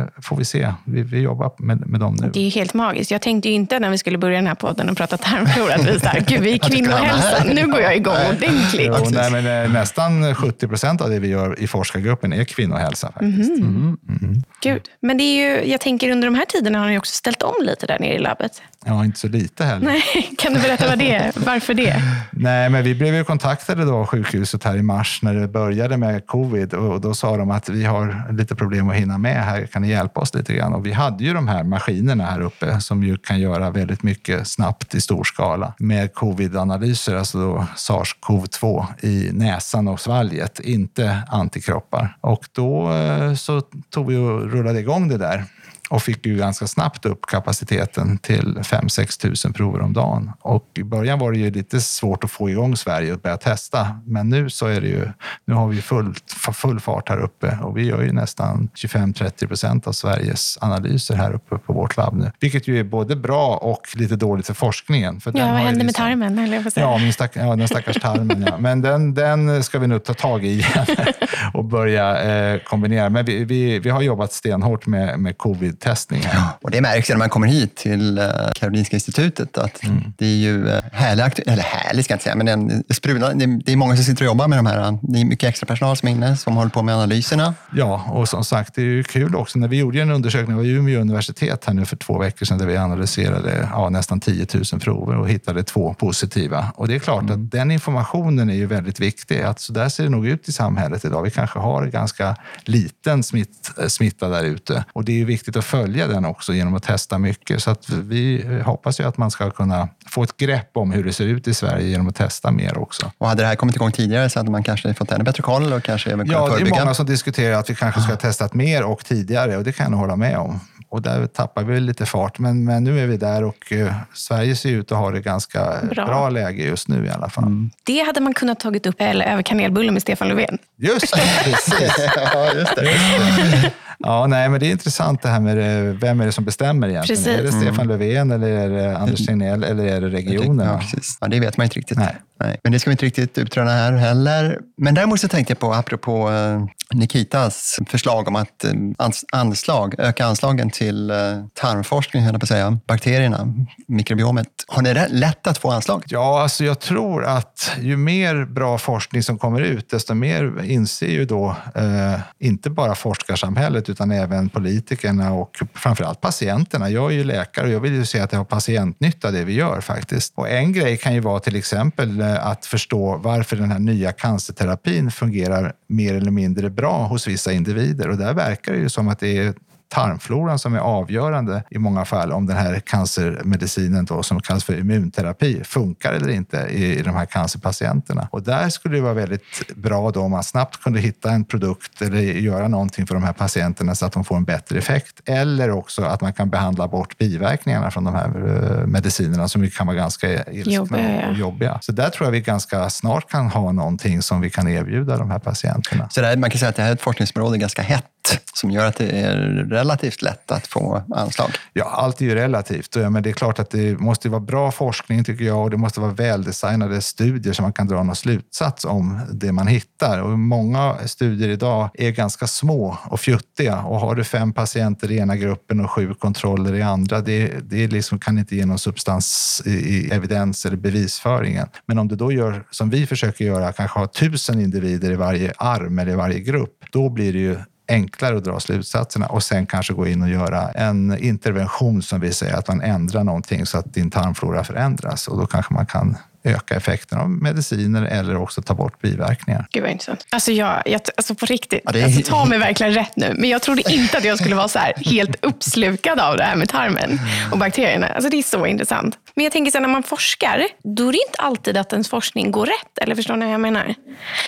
eh, får vi se. Vi, vi jobbar med, med dem nu. Det är ju helt magiskt. Jag tänkte ju inte när vi skulle börja den här podden och prata tarmflora att vi, Gud, är kvinnohälsan. Nu går jag igång ordentligt. Jo, nej, men, eh, nästan 70 procent av det vi gör i forskargruppen är kvinnohälsa. faktiskt. Mm. Mm. Mm. Gud. Men det är ju, jag tänker under de här tiderna har ni också ställt om lite där nere i labbet. Ja, inte så lite heller. Nej, kan du berätta vad det är? Varför det? Nej, men vi blev ju kontaktade då av sjukhuset här i mars när det började med covid och då sa de att vi har lite problem att hinna med här. Kan ni hjälpa oss lite grann? Och vi hade ju de här maskinerna här uppe som ju kan göra väldigt mycket snabbt i stor skala med covid-analyser, alltså då sars-cov-2 i näsan och svalget, inte antikroppar. Och då eh, så tog vi och rullade igång det där och fick ju ganska snabbt upp kapaciteten till 5-6 tusen prover om dagen. Och I början var det ju lite svårt att få igång Sverige och börja testa. Men nu så är det ju, nu har vi full, full fart här uppe och vi gör ju nästan 25-30 procent av Sveriges analyser här uppe på vårt labb nu. Vilket ju är både bra och lite dåligt för forskningen. För ja, vad händer liksom, med tarmen? Eller vad ja, min stack, ja, den stackars tarmen. Ja. Men den, den ska vi nu ta tag i igen och börja eh, kombinera. Men vi, vi, vi har jobbat stenhårt med, med covid-testning. Ja, och det märks när man kommer hit till eh, Karolinska institutet att mm. det är ju eh, härligt, eller härligt ska jag inte säga, men en sprudla, det är många som sitter och jobbar med de här. Det är mycket extra personal som är inne som håller på med analyserna. Ja, och som sagt, det är ju kul också. När vi gjorde en undersökning vid Umeå universitet här nu för två veckor sedan där vi analyserade ja, nästan 10 000 prover och hittade två positiva. Och det är klart mm. att den informationen är ju väldigt viktig. Att så där ser det nog ut i samhället idag. Vi kanske har ganska liten smitt, eh, smitta där ute och det är viktigt att följa den också genom att testa mycket. Så att vi hoppas ju att man ska kunna få ett grepp om hur det ser ut i Sverige genom att testa mer också. Och hade det här kommit igång tidigare så hade man kanske fått ännu bättre koll och kanske även kunnat förebygga? Ja, det är många som diskuterar att vi kanske ska ha testat mer och tidigare och det kan jag nog hålla med om. Och där tappar vi lite fart, men, men nu är vi där och uh, Sverige ser ut att ha det ganska bra, bra läge just nu i alla fall. Mm. Det hade man kunnat tagit upp eller över kanelbullen med Stefan Löfven. Just det, precis. ja, just det. Ja, nej, men det är intressant det här med det, vem är det som bestämmer egentligen? Precis. Är det Stefan mm. Löfven eller är det Anders Tegnell eller är det regionerna? Ja, precis. Ja, det vet man inte riktigt. Nej. Nej. Men det ska vi inte riktigt utröna här heller. Men däremot så tänkte jag på, apropå eh, Nikitas förslag om att eh, anslag, öka anslagen till eh, tarmforskning, höll jag på att säga, bakterierna, mikrobiomet. Har ni lätt att få anslag? Ja, alltså jag tror att ju mer bra forskning som kommer ut, desto mer inser ju då eh, inte bara forskarsamhället utan även politikerna och framförallt patienterna. Jag är ju läkare och jag vill ju se att det har patientnytta det vi gör faktiskt. Och en grej kan ju vara till exempel Eh, att förstå varför den här nya cancerterapin fungerar mer eller mindre bra hos vissa individer. Och där verkar det ju som att det är tarmfloran som är avgörande i många fall om den här cancermedicinen då, som kallas för immunterapi funkar eller inte i, i de här cancerpatienterna. Och där skulle det vara väldigt bra då om man snabbt kunde hitta en produkt eller göra någonting för de här patienterna så att de får en bättre effekt. Eller också att man kan behandla bort biverkningarna från de här eh, medicinerna som kan vara ganska ilskna och jobbiga. Så där tror jag vi ganska snart kan ha någonting som vi kan erbjuda de här patienterna. Så där, man kan säga att det här är ett forskningsområde ganska hett som gör att det är relativt lätt att få anslag? Ja, allt är ju relativt. Eh, men det är klart att det måste vara bra forskning tycker jag och det måste vara väldesignade studier så man kan dra någon slutsats om det man hittar. Och många studier idag är ganska små och fjuttiga och har du fem patienter i ena gruppen och sju kontroller i andra, det, det liksom kan inte ge någon substans i, i evidens eller bevisföringen. Men om du då gör som vi försöker göra, kanske ha tusen individer i varje arm eller i varje grupp, då blir det ju enklare att dra slutsatserna och sen kanske gå in och göra en intervention som vi säger att man ändrar någonting så att din tarmflora förändras. Och då kanske man kan öka effekten av mediciner eller också ta bort biverkningar. Gud vad intressant. Alltså, jag, jag, alltså på riktigt, ja, är... alltså, ta mig verkligen rätt nu, men jag trodde inte att jag skulle vara så här helt uppslukad av det här med tarmen och bakterierna. Alltså, det är så intressant. Men jag tänker så här, när man forskar, då är det inte alltid att ens forskning går rätt. Eller förstår ni vad jag menar?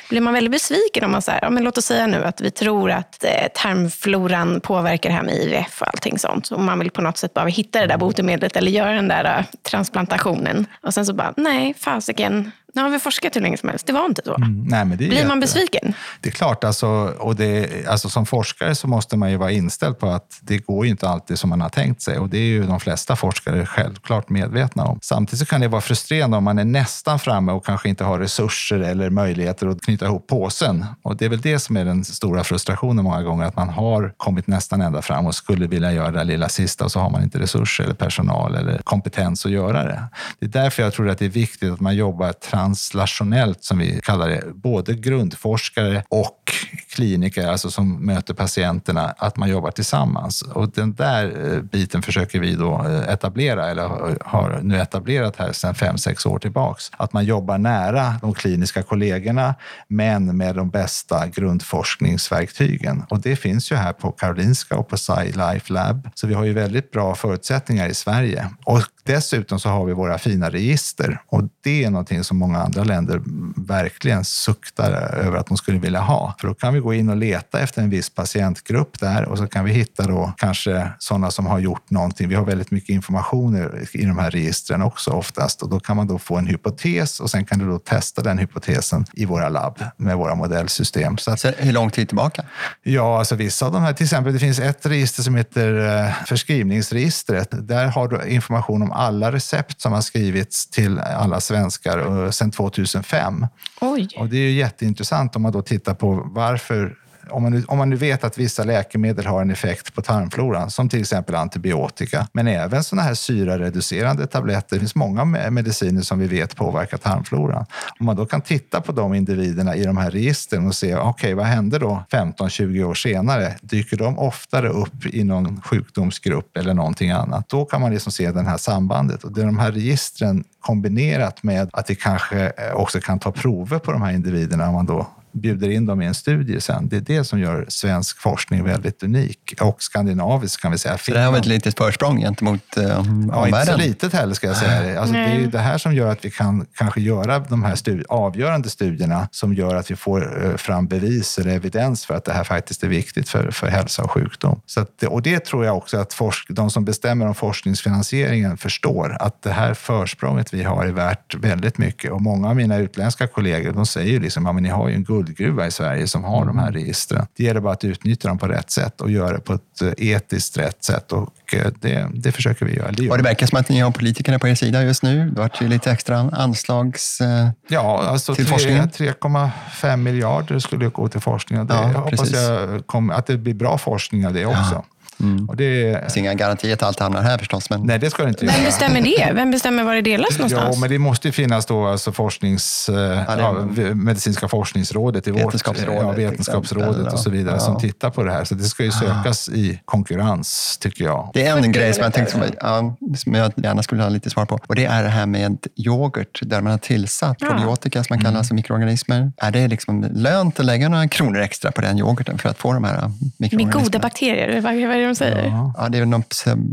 Blir man väldigt besviken om man säger, ja, men låt oss säga nu att vi tror att eh, tarmfloran påverkar det här med IVF och allting sånt. Och man vill på något sätt bara hitta det där botemedlet eller göra den där uh, transplantationen. Och sen så bara, nej, fasiken, nu har vi forskat hur länge som helst. Det var inte så. Mm, nej, men det Blir man besviken? Det är klart, alltså, och det, alltså, som forskare så måste man ju vara inställd på att det går ju inte alltid som man har tänkt sig. Och det är ju de flesta forskare självklart medvetna om. Samtidigt så kan det vara frustrerande om man är nästan framme och kanske inte har resurser eller möjligheter att knyta ihop påsen. Och det är väl det som är den stora frustrationen många gånger, att man har kommit nästan ända fram och skulle vilja göra det lilla sista och så har man inte resurser eller personal eller kompetens att göra det. Det är därför jag tror att det är viktigt att man jobbar translationellt, som vi kallar det, både grundforskare och kliniker, alltså som möter patienterna, att man jobbar tillsammans. Och den där eh, biten försöker vi då eh, etablera, eller har nu etablerat här sedan fem, sex år tillbaks. Att man jobbar nära de kliniska kollegorna, men med de bästa grundforskningsverktygen. Och det finns ju här på Karolinska och på SciLife Lab. Så vi har ju väldigt bra förutsättningar i Sverige. Och dessutom så har vi våra fina register och det är någonting som många andra länder verkligen suktar över att de skulle vilja ha. För då kan vi gå in och leta efter en viss patientgrupp där och så kan vi hitta då kanske sådana som har gjort någonting. Vi har väldigt mycket information i de här registren också oftast och då kan man då få en hypotes och sen kan du då testa den hypotesen i våra labb med våra modellsystem. Så, att, så hur lång tid tillbaka? Ja, alltså vissa av de här, till exempel det finns ett register som heter eh, förskrivningsregistret. Där har du information om alla recept som har skrivits till alla svenskar eh, sedan 2005. Oj. Och det är ju jätteintressant om man då tittar på varför om man, nu, om man nu vet att vissa läkemedel har en effekt på tarmfloran, som till exempel antibiotika, men även sådana här syrareducerande tabletter. Det finns många mediciner som vi vet påverkar tarmfloran. Om man då kan titta på de individerna i de här registren och se, okej, okay, vad hände då 15-20 år senare? Dyker de oftare upp i någon sjukdomsgrupp eller någonting annat? Då kan man liksom se det här sambandet. Och det är de här registren kombinerat med att vi kanske eh, också kan ta prover på de här individerna om man då bjuder in dem i en studie sen. Det är det som gör svensk forskning väldigt unik och skandinavisk kan vi säga. Så det här var ett litet försprång gentemot uh, ja, Inte så litet heller ska jag säga. Alltså, det är det här som gör att vi kan kanske göra de här studi avgörande studierna som gör att vi får uh, fram bevis eller evidens för att det här faktiskt är viktigt för, för hälsa och sjukdom. Så att, och det tror jag också att forsk de som bestämmer om forskningsfinansieringen förstår att det här försprånget vi har är värt väldigt mycket. Och många av mina utländska kollegor de säger liksom, ja, men ni har ju en guldgruva i Sverige som har de här registren. Det gäller bara att utnyttja dem på rätt sätt och göra det på ett eh, etiskt rätt sätt. Och eh, det, det försöker vi göra. Det, och det verkar som att ni har politikerna på er sida just nu. Det har varit lite extra anslags eh, ja, alltså till 3, forskningen. 3,5 miljarder skulle gå till forskning. Det, ja, jag hoppas jag kom, att det blir bra forskning av det också. Ja. Mm. Och det, det finns inga garantier att allt hamnar här förstås. Men... Nej, det ska det inte Vem bestämmer det? Vem bestämmer var det delas någonstans? Ja, men det måste ju finnas då alltså forsknings, ja, ja, medicinska forskningsrådet i vetenskapsrådet, vårt, ja, vetenskapsrådet och så vidare ja. som tittar på det här. Så det ska ju sökas i konkurrens, tycker jag. Det är en grej som jag tänkte som, ja, som jag gärna skulle ha lite svar på. Och det är det här med yoghurt där man har tillsatt probiotika som man kallar mm. alltså mikroorganismer. Är det liksom lönt att lägga några kronor extra på den yoghurten för att få de här mikroorganismerna? Med goda bakterier, vad är det de säger? Ja, ja det är någon,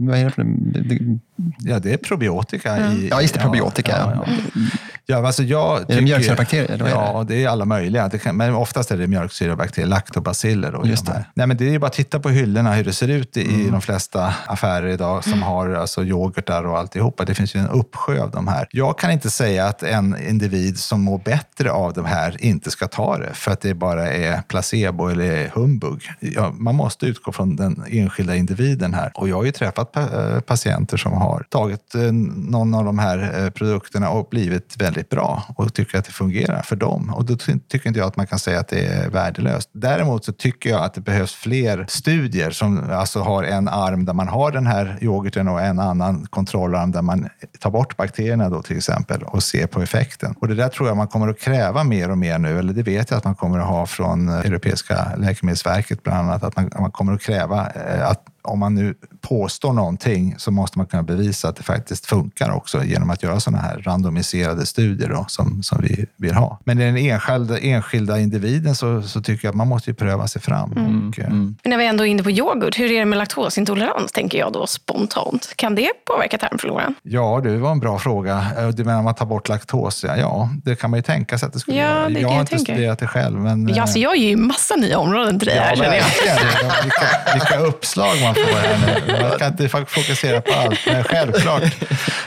vad är det för Ja, det är probiotika. Ja, i, ja just det, probiotika. Ja, ja. Ja, alltså jag tycker, är det mjölksyrabakterier? Ja, det är alla möjliga. Det kan, men oftast är det mjölksyrabakterier, laktobaciller. Och just det. Nej, men det är bara att titta på hyllorna, hur det ser ut i mm. de flesta affärer idag som mm. har alltså, yoghurtar och alltihopa. Det finns ju en uppsjö av de här. Jag kan inte säga att en individ som mår bättre av de här inte ska ta det för att det bara är placebo eller humbug. Ja, man måste utgå från den enskilda individen här. Och jag har ju träffat eh, patienter som har tagit eh, någon av de här eh, produkterna och blivit väldigt väldigt bra och tycker att det fungerar för dem. Och då tycker inte jag att man kan säga att det är värdelöst. Däremot så tycker jag att det behövs fler studier som alltså har en arm där man har den här yoghurten och en annan kontrollarm där man tar bort bakterierna då till exempel och ser på effekten. Och det där tror jag man kommer att kräva mer och mer nu, eller det vet jag att man kommer att ha från Europeiska läkemedelsverket bland annat, att man, man kommer att kräva eh, att om man nu påstår någonting så måste man kunna bevisa att det faktiskt funkar också genom att göra sådana här randomiserade studier då, som, som vi vill ha. Men i den enskilda, enskilda individen så, så tycker jag att man måste pröva sig fram. Mm. Och, mm. Men när vi ändå är inne på yoghurt, hur är det med laktosintolerans tänker jag då spontant? Kan det påverka tarmfloran? Ja, det var en bra fråga. Du menar om man tar bort laktos? Ja, det kan man ju tänka sig att det skulle ja, göra. Det jag har inte studerat det själv. Men, ja, alltså jag ger ju massa nya områden till dig här, känner jag. Vilka, vilka uppslag man får här nu. Man kan inte fokusera på allt, men självklart.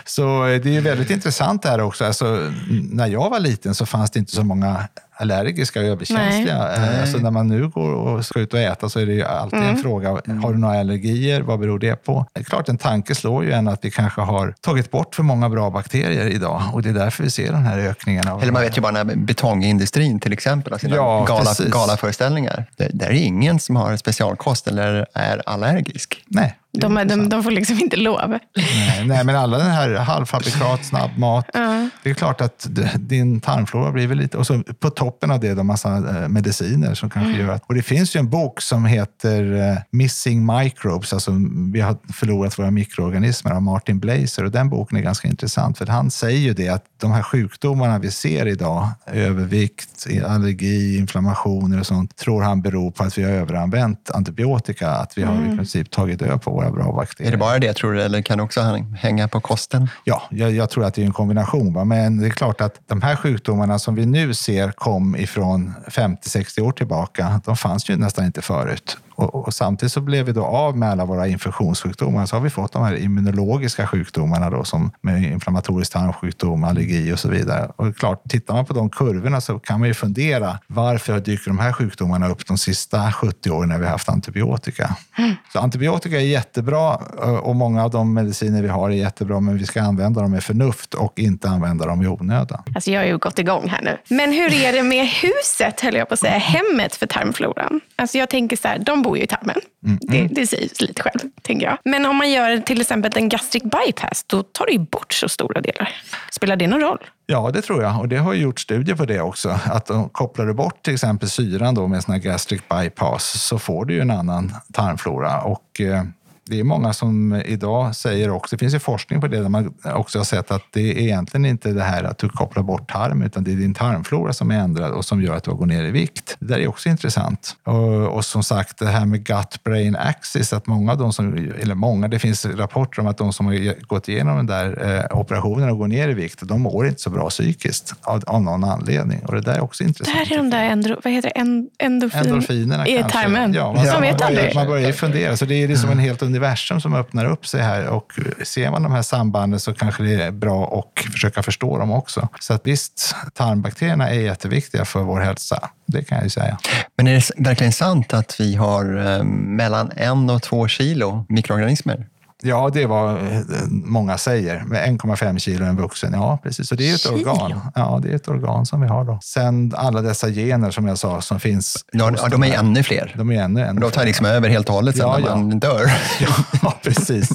Så eh, det är väldigt intressant det här också. Alltså, när jag var liten så fanns det inte så många allergiska och överkänsliga. Nej. Alltså när man nu går och ska ut och äta så är det ju alltid mm. en fråga. Har du några allergier? Vad beror det på? Det är klart, en tanke slår ju en att vi kanske har tagit bort för många bra bakterier idag och det är därför vi ser den här ökningen. Av Eller man vet ju bara när betongindustrin till exempel, alltså ja, gala, galaföreställningar. Det, det är ingen som har specialkost eller är allergisk. Nej. De, de, de, får liksom inte lov. Nej, nej, men alla den här halvfabrikat, snabbmat. Uh. Det är klart att din tarmflora blir väl lite... Och så på toppen av det då massa eh, mediciner som kanske mm. gör att... Och det finns ju en bok som heter eh, Missing Microbes, alltså vi har förlorat våra mikroorganismer av Martin Blazer. Och den boken är ganska intressant för han säger ju det att de här sjukdomarna vi ser idag, övervikt, allergi, inflammationer och sånt, tror han beror på att vi har överanvänt antibiotika, att vi har mm. i princip tagit död på våra bra bakterier. Är det bara det tror du, eller kan det också hänga på kosten? Ja, jag, jag tror att det är en kombination. Va? Men det är klart att de här sjukdomarna som vi nu ser kom ifrån 50-60 år tillbaka, de fanns ju nästan inte förut. Och, och, samtidigt så blev vi då av med alla våra infektionssjukdomar. Så har vi fått de här immunologiska sjukdomarna då, som med inflammatorisk tarmsjukdom, allergi och så vidare. Och klart, tittar man på de kurvorna så kan man ju fundera varför dyker de här sjukdomarna upp de sista 70 åren när vi har haft antibiotika? Mm. Så antibiotika är jättebra och många av de mediciner vi har är jättebra, men vi ska använda dem med förnuft och inte använda dem i onödan. Alltså jag har ju gått igång här nu. Men hur är det med huset, höll jag på att säga, hemmet för tarmfloran? Alltså jag tänker så här, de bor ju i tarmen. Mm. Det, det säger sig lite själv, tänker jag. Men om man gör till exempel en gastric bypass, då tar det ju bort så stora delar. Spelar det någon roll? Ja, det tror jag. Och det har gjort studier på det också. Att de kopplar du bort till exempel syran då med en sån här gastric bypass så får du ju en annan tarmflora. Och eh, det är många som idag säger också, det finns ju forskning på det där man också har sett att det är egentligen inte det här att du kopplar bort tarm utan det är din tarmflora som är ändrad och som gör att du går ner i vikt. Det där är också intressant. Och, och som sagt, det här med gut-brain axis, att många av de som, eller många, det finns rapporter om att de som har gått igenom den där eh, operationen och går ner i vikt, de mår inte så bra psykiskt av, av någon anledning. Och det där är också intressant. Det här är de där endro, vad heter det? endorfin, endorfinerna i tarmen. Ja, man, man, vet aldrig. Man börjar fundera, så det är liksom en helt universum som öppnar upp sig här och ser man de här sambanden så kanske det är bra att försöka förstå dem också. Så att visst, tarmbakterierna är jätteviktiga för vår hälsa. Det kan jag ju säga. Men är det verkligen sant att vi har eh, mellan en och två kilo mikroorganismer? Ja, det är vad eh, många säger. Med 1,5 kilo en vuxen. Ja, precis. Så det är ett kilo. organ. Ja, det är ett organ som vi har då. Sen alla dessa gener som jag sa som finns. Ja, de är ännu fler. De är ännu, ännu de tar liksom över helt och hållet sen ja, när man ja. dör. Ja, precis.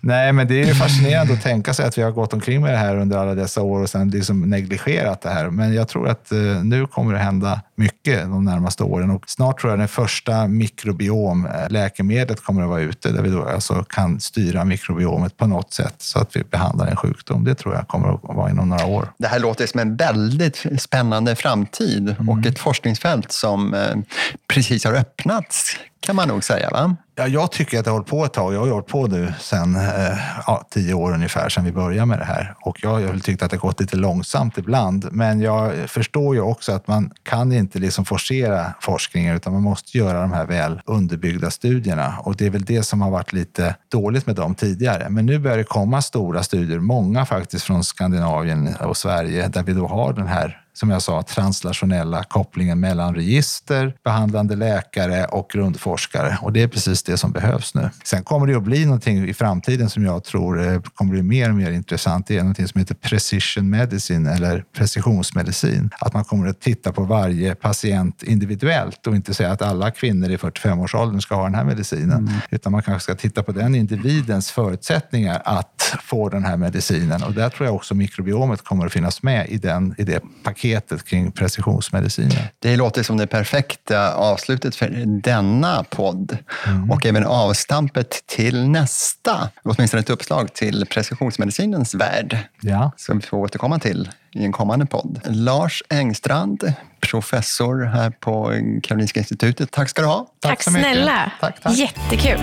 Nej, men det är fascinerande att tänka sig att vi har gått omkring med det här under alla dessa år och sen liksom negligerat det här. Men jag tror att eh, nu kommer det hända mycket de närmaste åren och snart tror jag den första mikrobiomläkemedlet kommer att vara ute där vi då alltså kan styra styra mikrobiomet på något sätt så att vi behandlar en sjukdom. Det tror jag kommer att vara inom några år. Det här låter som en väldigt spännande framtid mm. och ett forskningsfält som eh, precis har öppnats kan man nog säga. va? Ja, jag tycker att det har hållit på ett tag. Jag har hållit på nu sedan eh, ja, tio år ungefär, sedan vi började med det här. Och jag har tyckt att det har gått lite långsamt ibland. Men jag förstår ju också att man kan inte liksom forcera forskningen utan man måste göra de här väl underbyggda studierna. Och det är väl det som har varit lite dåligt med dem tidigare. Men nu börjar det komma stora studier, många faktiskt från Skandinavien och Sverige, där vi då har den här som jag sa, translationella kopplingen mellan register, behandlande läkare och grundforskare. Och det är precis det som behövs nu. Sen kommer det att bli någonting i framtiden som jag tror eh, kommer bli mer och mer intressant. Det är någonting som heter precision medicine eller precisionsmedicin. Att man kommer att titta på varje patient individuellt och inte säga att alla kvinnor i 45-årsåldern ska ha den här medicinen. Mm. Utan man kanske ska titta på den individens förutsättningar att få den här medicinen. Och där tror jag också mikrobiomet kommer att finnas med i, den, i det paketet paketet kring precisionsmediciner. Det låter som det perfekta avslutet för denna podd mm. och även avstampet till nästa, åtminstone ett uppslag till precisionsmedicinens värld ja. som vi får återkomma till i en kommande podd. Lars Engstrand, professor här på Karolinska institutet. Tack ska du ha. Tack, tack snälla. Tack, tack. Jättekul.